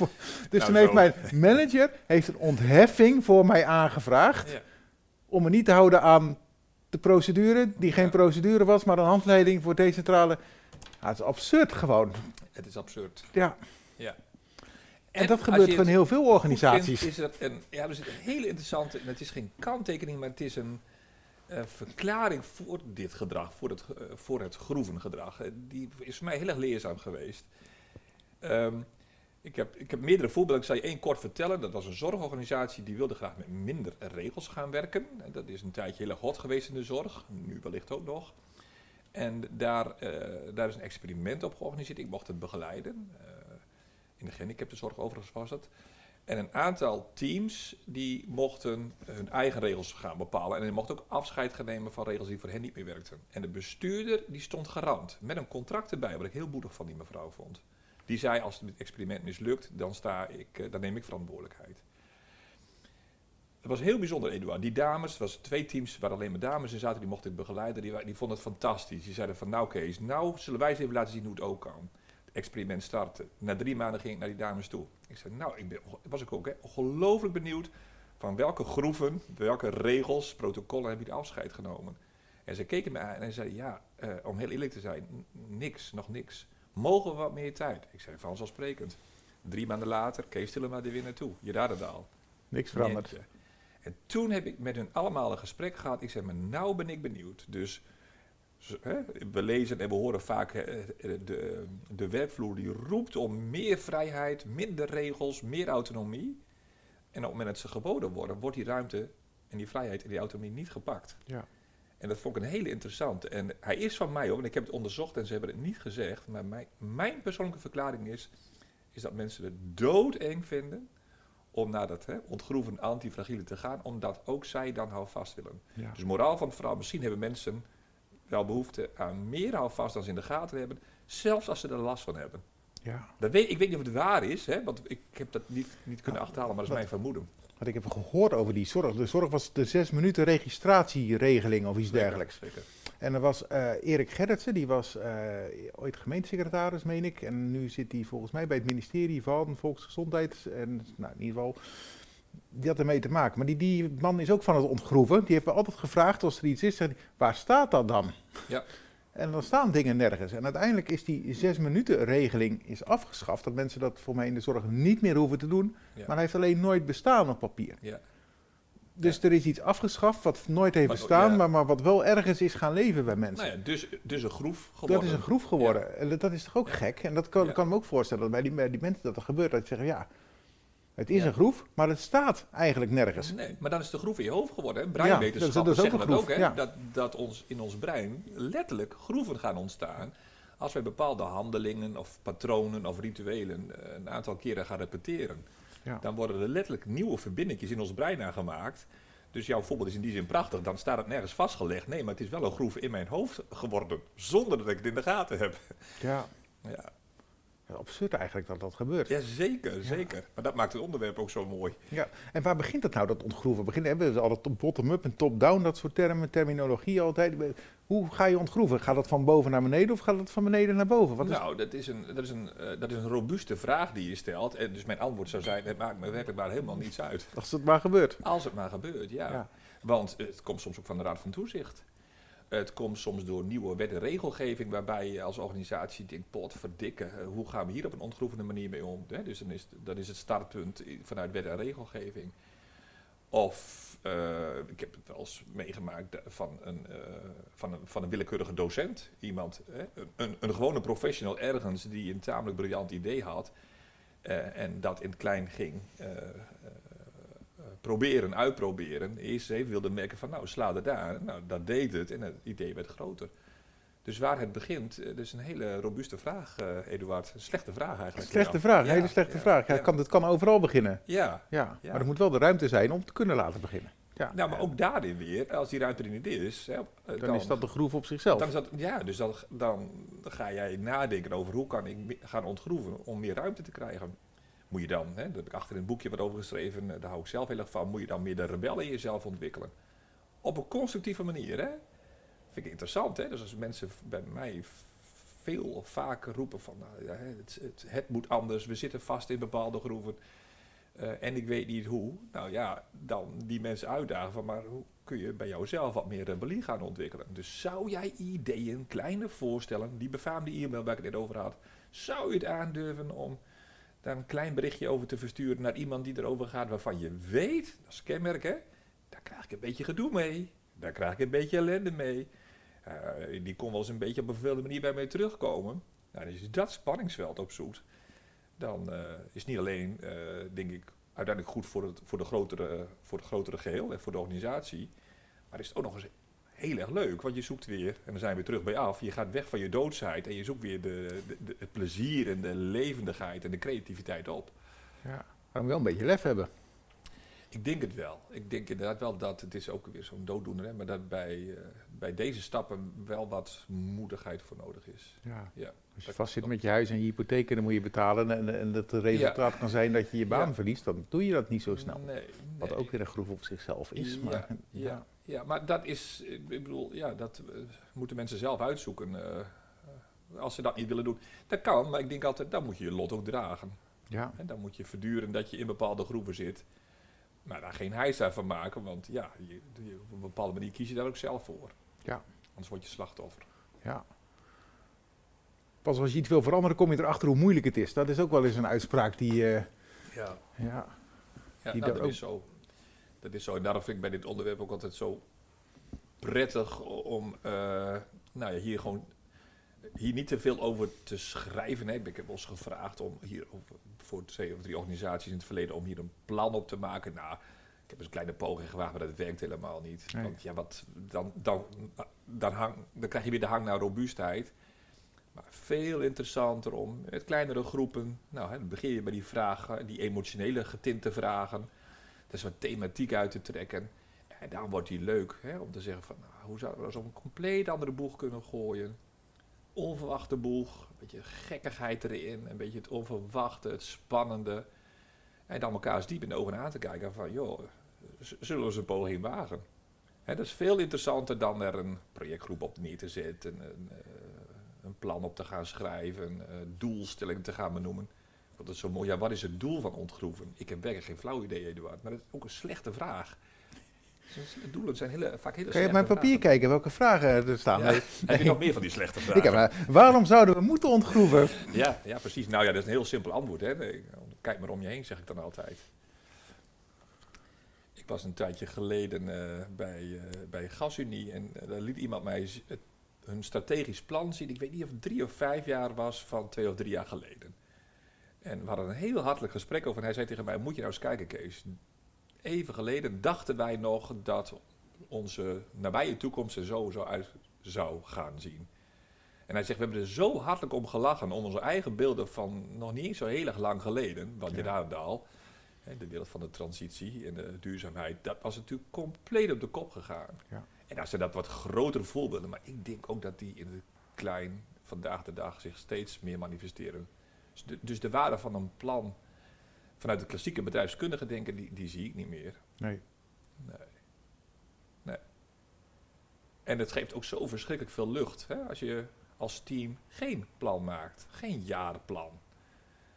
[LAUGHS] dus toen heeft mijn manager heeft een ontheffing voor mij aangevraagd. Ja. Om me niet te houden aan de procedure, die geen procedure was, maar een handleiding voor decentrale. Ja, het is absurd gewoon. Het is absurd. Ja. En, dat gebeurt het heel veel organisaties. vindt, is er een, ja, er zit een hele interessante, en het is geen kanttekening, maar het is een eh, verklaring voor dit gedrag, voor het, eh, voor het groevengedrag. Eh, die is voor mij heel erg leerzaam geweest. Ehm, ik, heb, ik heb meerdere voorbeelden. Ik zal je één kort vertellen. Dat was een zorgorganisatie die wilde graag met minder regels gaan werken. En dat is een tijdje heel erg hot geweest in de zorg. Nu wellicht ook nog. En daar, daar is een experiment op georganiseerd. Ik mocht het begeleiden. In de gehandicaptenzorg overigens was het. En een aantal teams die mochten hun eigen regels gaan bepalen. En die mochten ook afscheid gaan nemen van regels die voor hen niet meer werkten. En de bestuurder die stond garant. Met een contract erbij, wat ik heel moedig van die mevrouw vond. Die zei, als het experiment mislukt, dan, sta ik, eh, dan neem ik verantwoordelijkheid. Het was heel bijzonder, Eduard. Die dames, het was twee teams waar alleen maar dames in zaten, die mochten ik begeleiden. Die, die vonden het fantastisch. Die zeiden van, nou Kees, nou zullen wij eens even laten zien hoe het ook kan. Het experiment startte. Na drie maanden ging ik naar die dames toe. Ik zei, nou, ik ben, was ik ook hè, ongelooflijk benieuwd van welke groeven, welke regels, protocollen hebben jullie afscheid genomen. En ze keken me aan en zeiden, ja, eh, om heel eerlijk te zijn, niks, nog niks. Mogen we wat meer tijd? Ik zei, vanzelfsprekend. Drie maanden later, Kees Tillema er weer naartoe, Jadadendaal. Niks veranderd. En toen heb ik met hun allemaal een gesprek gehad. Ik zei, maar nou ben ik benieuwd. Dus we lezen en we horen vaak eh, de, de werkvloer die roept om meer vrijheid, minder regels, meer autonomie. En op het moment dat ze geboden worden, wordt die ruimte en die vrijheid en die autonomie niet gepakt. Ja. En dat vond ik een hele interessante. En hij is van mij hoor, want ik heb het onderzocht en ze hebben het niet gezegd. Maar mijn, mijn persoonlijke verklaring is, is dat mensen het doodeng vinden om naar dat hè, ontgroeven antifragiele te gaan, omdat ook zij dan houvast willen. Ja. Dus moraal van het verhaal, misschien hebben mensen wel behoefte aan meer houvast dan ze in de gaten hebben, zelfs als ze er last van hebben. ja. Dat weet, ik weet niet of het waar is, hè, want ik heb dat niet, niet kunnen achterhalen, maar dat is wat- mijn vermoeden. Wat ik heb gehoord over die zorg. De zorg was de zes minuten registratieregeling of iets dergelijks. Zeker. En er was eh, Erik Gerritsen, die was eh, ooit gemeentesecretaris, meen ik. En nu zit hij volgens mij bij het ministerie van Volksgezondheid. En nou, in ieder geval, die had ermee te maken. Maar die, die man is ook van het ontgroeven. Die heeft me altijd gevraagd als er iets is, zegt waar staat dat dan? Ja. En dan staan dingen nergens. En uiteindelijk is die zes minuten regeling is afgeschaft. Dat mensen dat voor mij in de zorg niet meer hoeven te doen. Ja. Maar hij heeft alleen nooit bestaan op papier. Ja. Dus er is iets afgeschaft wat nooit heeft Maar- bestaan, maar, maar wat wel ergens is gaan leven bij mensen. Nou ja, dus, dus een groef geworden. Dat is een groef geworden. En dat, dat is toch ook gek? En dat kan, kan me ook voorstellen dat bij die, bij die mensen dat er gebeurt. Dat ze zeggen, ja, het is Ja. een groef, maar het staat eigenlijk nergens. Nee, maar dan is de groef in je hoofd geworden. Hè? Ja, dat is- dat is ook zeggen een dat ook. Hè? ja. Dat, dat ons, in ons brein letterlijk groeven gaan ontstaan. Als wij bepaalde handelingen of patronen of rituelen eh, een aantal keren gaan repeteren. Ja. Dan worden er letterlijk nieuwe verbindingjes in ons brein aangemaakt. Dus jouw voorbeeld is in die zin prachtig. Dan staat het nergens vastgelegd. Nee, maar het is wel een groef in mijn hoofd geworden. Zonder dat ik het in de gaten heb. Ja, Ja, Absurd eigenlijk dat dat gebeurt. ja zeker, zeker. Maar dat maakt het onderwerp ook zo mooi. Ja. En waar begint het nou, dat ontgroeven? Begin, hebben we altijd bottom-up en top-down, dat soort termen, terminologie altijd. Hoe ga je ontgroeven? Gaat dat van boven naar beneden of gaat dat van beneden naar boven? Wat is... nou, dat is, een, dat, is een, eh, dat is een robuuste vraag die je stelt. En dus mijn antwoord zou zijn, het maakt me werkelijk maar helemaal niets uit. Als het maar gebeurt. Als het maar gebeurt, ja. Ja. Want het komt soms ook van de Raad van Toezicht. Het komt soms door nieuwe wet en regelgeving waarbij je als organisatie denkt, pot verdikken, eh, hoe gaan we hier op een ontgroevende manier mee om? Dus dan is, dan is het startpunt vanuit wet en regelgeving. Of, eh, ik heb het wel eens meegemaakt eh, van een, van een, van een willekeurige docent. Iemand? Een, een, gewone professional ergens die een tamelijk briljant idee had. en dat in het klein ging proberen, uitproberen. Eerst even wilde merken van nou, sla er daar. Nou, dat deed het en het idee werd groter. Dus waar het begint, eh, dat is een hele robuuste vraag, eh Eduard. Een slechte vraag eigenlijk. Slechte Ja. vraag, Ja, hele slechte ja, vraag. Kan, het kan overal beginnen. Ja, Ja. Maar er moet wel de ruimte zijn om te kunnen laten beginnen. Ja. nou, maar ook daarin weer, als die ruimte er niet is, hè, eh, dan, is dat de groef op zichzelf. Dan is dat, ja, dus dan, dan ga jij nadenken over hoe kan ik gaan ontgroeven om meer ruimte te krijgen. Moet je dan, hè, daar heb ik achter in boekje wat over geschreven, eh, daar hou ik zelf heel erg van, moet je dan meer de rebel in jezelf ontwikkelen. Op een constructieve manier, hè. Vind ik interessant, hè. Dus als mensen bij mij veel of vaker roepen van, nou, het, het, het moet anders, we zitten vast in bepaalde groeven eh, en ik weet niet hoe, nou ja, dan die mensen uitdagen van, maar hoe kun je bij jouzelf wat meer rebellie gaan ontwikkelen? Dus zou jij ideeën, kleine voorstellen, die befaamde e-mail waar ik het net over had, zou je het aandurven om daar een klein berichtje over te versturen naar iemand die erover gaat waarvan je weet, dat is kenmerk hè, daar krijg ik een beetje gedoe mee, daar krijg ik een beetje ellende mee. Uh, die kon wel eens een beetje op een vervelende manier bij mij terugkomen. Nou, als je dat spanningsveld opzoekt, dan uh, is niet alleen, uh, denk ik, uiteindelijk goed voor het, voor, de grotere, voor het grotere geheel en voor de organisatie, maar is het ook nog eens heel erg leuk, want je zoekt weer, en dan zijn we terug bij af, je gaat weg van je doodsheid en je zoekt weer de, de, de het plezier en de levendigheid en de creativiteit op. Ja, maar wel een beetje lef hebben. Ik denk het wel. Ik denk inderdaad wel dat het is ook weer zo'n dooddoener, hè, maar dat bij, uh, bij deze stappen wel wat moedigheid voor nodig is. Ja. ja Als je vast zit met je huis en je hypotheek en dan moet je betalen en, en het resultaat ja. kan zijn dat je je baan ja. verliest, dan doe je dat niet zo snel. Nee, nee. Wat ook weer een groef op zichzelf is. Maar, ja. Ja, maar dat is, ik bedoel, ja, dat uh, moeten mensen zelf uitzoeken. Uh, als ze dat niet willen doen. Dat kan, maar ik denk altijd, dan moet je je lot ook dragen. Ja. En dan moet je verduren dat je in bepaalde groeven zit. Maar daar geen heisa van maken, want ja, je, je, op een bepaalde manier kies je daar ook zelf voor. Ja. Anders word je slachtoffer. Ja. Pas als je iets wil veranderen, kom je erachter hoe moeilijk het is. Dat is ook wel eens een uitspraak die. Uh, ja. Ja, ja die nou, dat ook... is zo. Dat is zo. En daarom vind ik bij dit onderwerp ook altijd zo prettig om uh, nou ja, hier gewoon hier niet te veel over te schrijven. Hè. Ik heb ons gevraagd om hier voor twee of drie organisaties in het verleden om hier een plan op te maken. Nou, ik heb eens een kleine poging gewaagd, maar dat werkt helemaal niet. Nee. Want ja, wat, dan, dan, dan, hang, dan krijg je weer de hang naar robuustheid. Maar veel interessanter om met kleinere groepen. Nou, hè, dan begin je bij die vragen, die emotionele getinte vragen. Is wat thematiek uit te trekken. En dan wordt die leuk hè, om te zeggen van nou, hoe zouden we dat een compleet andere boeg kunnen gooien. Onverwachte boeg, een beetje gekkigheid erin, een beetje het onverwachte, het spannende. En dan elkaar eens diep in de ogen aan te kijken van joh, zullen we eens een poging wagen. Dat is veel interessanter dan er een projectgroep op neer te zetten, een, een plan op te gaan schrijven, een doelstelling te gaan benoemen. Dat is zo mooi. Ja, wat is het doel van ontgroeven? Ik heb werkelijk geen flauw idee, Eduard. Maar dat is ook een slechte vraag. De doelen zijn hele, vaak hele Kan je op mijn papier vragen. kijken welke vragen er staan? Ja. Heb je nog meer van die slechte vragen? Ik heb, waarom zouden we moeten ontgroeven? Ja, ja, precies. Nou ja, dat is een heel simpel antwoord. Hè. Kijk maar om je heen, zeg ik dan altijd. Ik was een tijdje geleden uh, bij, uh, bij GasUnie en uh, daar liet iemand mij het, hun strategisch plan zien. Ik weet niet of het drie of vijf jaar was van twee of drie jaar geleden. En we hadden een heel hartelijk gesprek over. En hij zei tegen mij: Moet je nou eens kijken, Kees. Even geleden dachten wij nog dat onze nabije toekomst er zo, zo uit zou gaan zien. En hij zegt: We hebben er zo hartelijk om gelachen. om onze eigen beelden van nog niet zo heel erg lang geleden. Want je daar al. De wereld van de transitie en de duurzaamheid. Dat was natuurlijk compleet op de kop gegaan. Ja. En daar zijn dat wat grotere voorbeelden. Maar ik denk ook dat die in het klein vandaag de dag zich steeds meer manifesteren. Dus de, dus de waarde van een plan vanuit het klassieke bedrijfskundige denken, die, die zie ik niet meer. Nee. Nee. Nee. En het geeft ook zo verschrikkelijk veel lucht. Hè? Als je als team geen plan maakt. Geen jarenplan.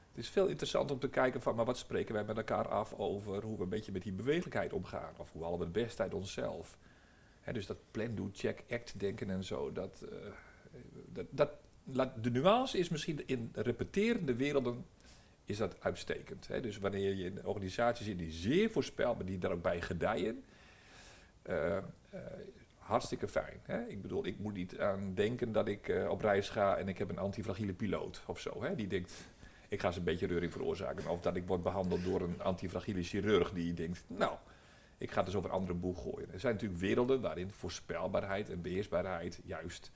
Het is veel interessanter om te kijken van, maar wat spreken wij met elkaar af over hoe we een beetje met die bewegelijkheid omgaan. Of hoe halen we het best uit onszelf. Hè, dus dat plan, do, check, act denken en zo. Dat, uh, dat, dat, de nuance is misschien in repeterende werelden is dat uitstekend. Hè? Dus wanneer je in een organisatie zit die zeer voorspelbaar, die daar ook bij gedijen, uh, uh, hartstikke fijn. Hè? Ik bedoel, ik moet niet aan denken dat ik uh, op reis ga en ik heb een antifragiele piloot of zo. Hè? Die denkt, ik ga ze een beetje reuring veroorzaken. Of dat ik word behandeld door een antifragiele chirurg die denkt, nou, ik ga het dus over een andere boeg gooien. Er zijn natuurlijk werelden waarin voorspelbaarheid en beheersbaarheid juist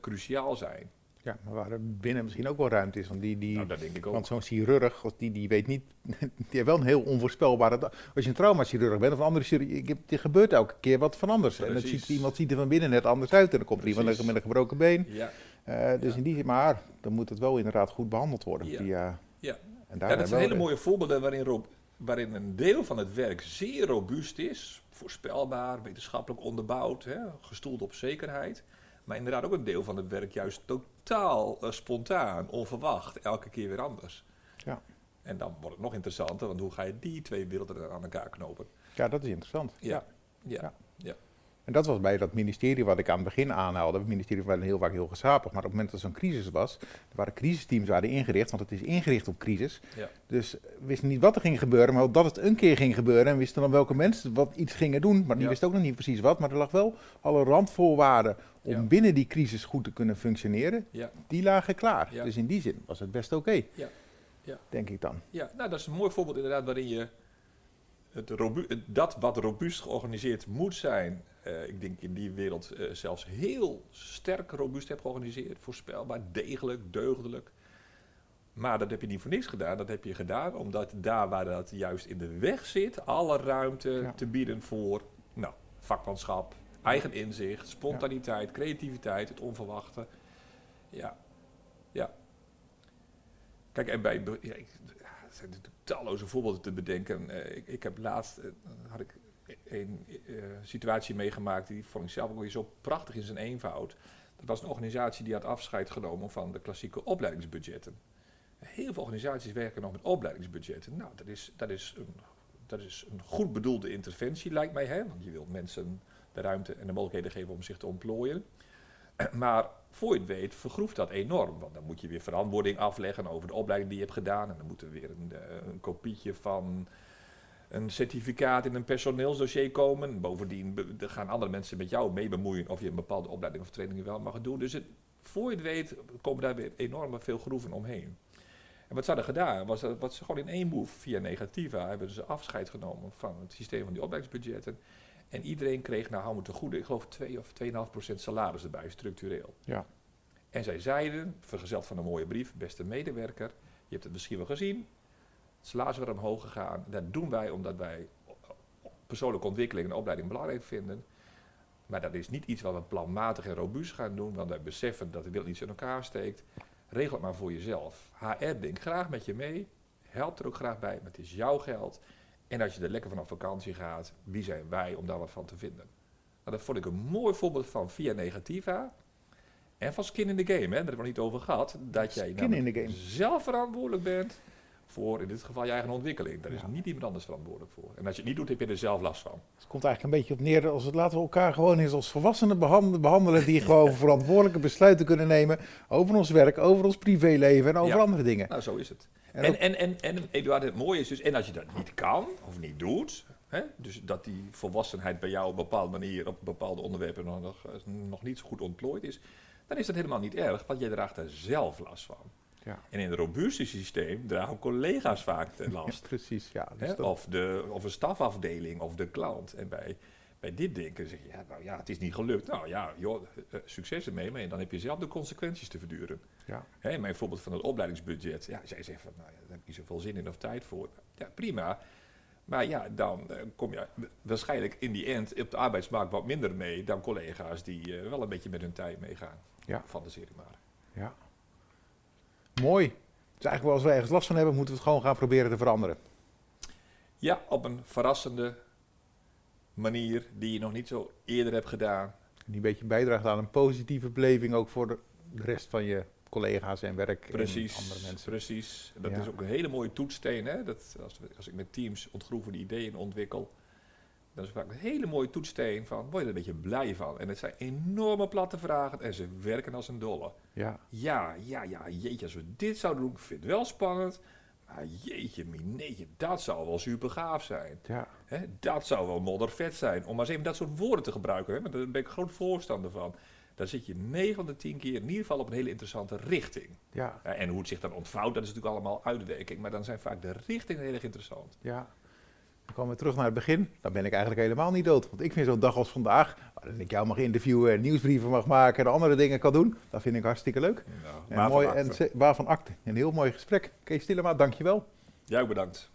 cruciaal zijn. Ja, maar waar er binnen misschien ook wel ruimte is. Want, die, die, nou, dat denk ik ook. want zo'n chirurg, die, die weet niet, [LAUGHS] die heeft wel een heel onvoorspelbare... Als je een traumachirurg bent of een andere chirurg, er gebeurt elke keer wat van anders. Precies. En dat ziet, iemand ziet er van binnen net anders uit en dan komt er iemand met een gebroken been. Ja. Uh, dus ja. in die zin, maar dan moet het wel inderdaad goed behandeld worden. Ja. Via... ja. En daar Ja, dat zijn hele mooie voorbeelden waarin een deel van het werk zeer robuust is, voorspelbaar, wetenschappelijk onderbouwd, hè, gestoeld op zekerheid. Maar inderdaad ook een deel van het werk juist totaal eh, spontaan, onverwacht, elke keer weer anders. Ja. En dan wordt het nog interessanter, want hoe ga je die twee werelden aan elkaar knopen? Ja, dat is interessant. Ja. Ja. Ja. Ja. En dat was bij dat ministerie wat ik aan het begin aanhaalde. Het ministerie was heel vaak heel gezapig, maar op het moment dat er zo'n crisis was, er waren crisisteams waren ingericht, want het is ingericht op crisis. Ja. Dus we wisten niet wat er ging gebeuren, maar dat het een keer ging gebeuren. En wisten dan welke mensen wat iets gingen doen, maar die Ja. wisten ook nog niet precies wat. Maar er lag wel alle randvoorwaarden om Ja. binnen die crisis goed te kunnen functioneren. Ja. Die lagen klaar. Dus in die zin was het best oké, Ja. Ja. denk ik dan. Ja, nou, dat is een mooi voorbeeld inderdaad waarin je het- dat wat robuust georganiseerd moet zijn, eh, ik denk in die wereld eh, zelfs heel sterk robuust hebt georganiseerd, voorspelbaar, degelijk, deugdelijk. Maar dat heb je niet voor niks gedaan. Dat heb je gedaan omdat daar waar dat juist in de weg zit, alle ruimte Ja. te bieden voor nou, vakmanschap, eigen inzicht, spontaniteit, creativiteit, het onverwachte. Ja, ja. Kijk, en bij, ja, ik, er zijn natuurlijk talloze voorbeelden te bedenken. Eh, ik, ik heb laatst, had ik een eh, situatie meegemaakt, die vond ik ook weer zo prachtig in zijn eenvoud. Dat was een organisatie die had afscheid genomen van de klassieke opleidingsbudgetten. Heel veel organisaties werken nog met opleidingsbudgetten. Nou, dat is, dat is, een, dat is een goed bedoelde interventie, lijkt mij. Hè? Want je wilt mensen de ruimte en de mogelijkheden geven om zich te ontplooien. [CLEARS THROAT] Maar voor je het weet, vergroeft dat enorm. Want dan moet je weer verantwoording afleggen over de opleiding die je hebt gedaan. En dan moet er weer een, eh, een kopietje van een certificaat in een personeelsdossier komen. Bovendien gaan andere mensen met jou mee bemoeien of je een bepaalde opleiding of training wel mag doen. Dus het, voor je het weet, komen daar weer enorm veel groeven omheen. En wat ze hadden gedaan, was dat wat ze gewoon in één move, via Negativa, hebben ze afscheid genomen van het systeem van die opleidingsbudgetten. En iedereen kreeg naar hou te goede, ik geloof 2 of 2,5% salaris erbij, structureel. Ja. En zij zeiden, vergezeld van een mooie brief, beste medewerker, je hebt het misschien wel gezien, salaris is weer omhoog gegaan. Dat doen wij omdat wij persoonlijke ontwikkeling en opleiding belangrijk vinden. Maar dat is niet iets wat we planmatig en robuust gaan doen, want wij beseffen dat de wereld niet in elkaar steekt. Regel het maar voor jezelf. HR denkt graag met je mee, helpt er ook graag bij, maar het is jouw geld. En als je er lekker van op vakantie gaat, wie zijn wij om daar wat van te vinden? Nou, dat vond ik een mooi voorbeeld van via Negativa. En van skin in the game, hè? daar hebben we het niet over gehad. Dat jij zelf verantwoordelijk bent voor in dit geval je eigen ontwikkeling. Daar is Ja. niet iemand anders verantwoordelijk voor. En als je het niet doet, heb je er zelf last van. Het komt eigenlijk een beetje op neer als het laten we elkaar gewoon eens als volwassenen behand- behandelen die [LAUGHS] gewoon verantwoordelijke besluiten kunnen nemen over ons werk, over ons privéleven en over Ja. andere dingen. Nou, zo is het. En En, en, en, en, Eduard, het mooie is dus, en als je dat niet kan of niet doet, hè, dus dat die volwassenheid bij jou op een bepaalde manier op bepaalde onderwerpen nog, nog, nog niet zo goed ontplooid is, dan is dat helemaal niet erg, want jij draagt er zelf last van. Ja. En in een robuuste systeem dragen collega's vaak de last. Precies, ja. Dus Of, de, of een stafafdeling of de klant. En bij, bij dit denken zeg je, ja, nou ja, het is niet gelukt. Nou ja, joh, eh, succes ermee, maar dan heb je zelf de consequenties te verduren. ja. Hè, mijn voorbeeld van het opleidingsbudget. Ja, zij zegt van, nou ja, daar heb ik niet zoveel zin in of tijd voor. Ja, prima. Maar ja, dan eh, kom je waarschijnlijk in die end op de arbeidsmarkt wat minder mee dan collega's die eh, wel een beetje met hun tijd meegaan. Ja. Fantaseer ik maar. ja. Mooi. Dus eigenlijk wel als we ergens last van hebben, moeten we het gewoon gaan proberen te veranderen. Ja, op een verrassende manier die je nog niet zo eerder hebt gedaan. Die een beetje bijdraagt aan een positieve beleving ook voor de rest van je collega's en werk Precies, en andere mensen. precies. Dat Ja. is ook een hele mooie toetssteen. Hè? Dat, als, als ik met teams ontgroeven ideeën ontwikkel, dan is vaak een hele mooie toetssteen van, word je er een beetje blij van. En het zijn enorme platte vragen en ze werken als een dolle. Ja, Ja, ja, ja, jeetje, als we dit zouden doen, ik vind het wel spannend. Maar jeetje, mineetje, dat zou wel super gaaf zijn. ja, Hè? Dat zou wel moddervet zijn. Om maar eens even dat soort woorden te gebruiken. Hè? Maar daar ben ik groot voorstander van. Dan zit je 9 van de 10 keer in ieder geval op een hele interessante richting. ja, Ja, en hoe het zich dan ontvouwt, dat is natuurlijk allemaal uitwerking. Maar dan zijn vaak de richtingen heel erg interessant. ja. Dan komen we terug naar het begin. Dan ben ik eigenlijk helemaal niet dood. Want ik vind zo'n dag als vandaag, waarin ik jou mag interviewen en nieuwsbrieven mag maken en andere dingen kan doen, dat vind ik hartstikke leuk. En waarvan mooi, acte. en waarvan acte. Een heel mooi gesprek. Kees Stillema, dankjewel. Jij ook bedankt.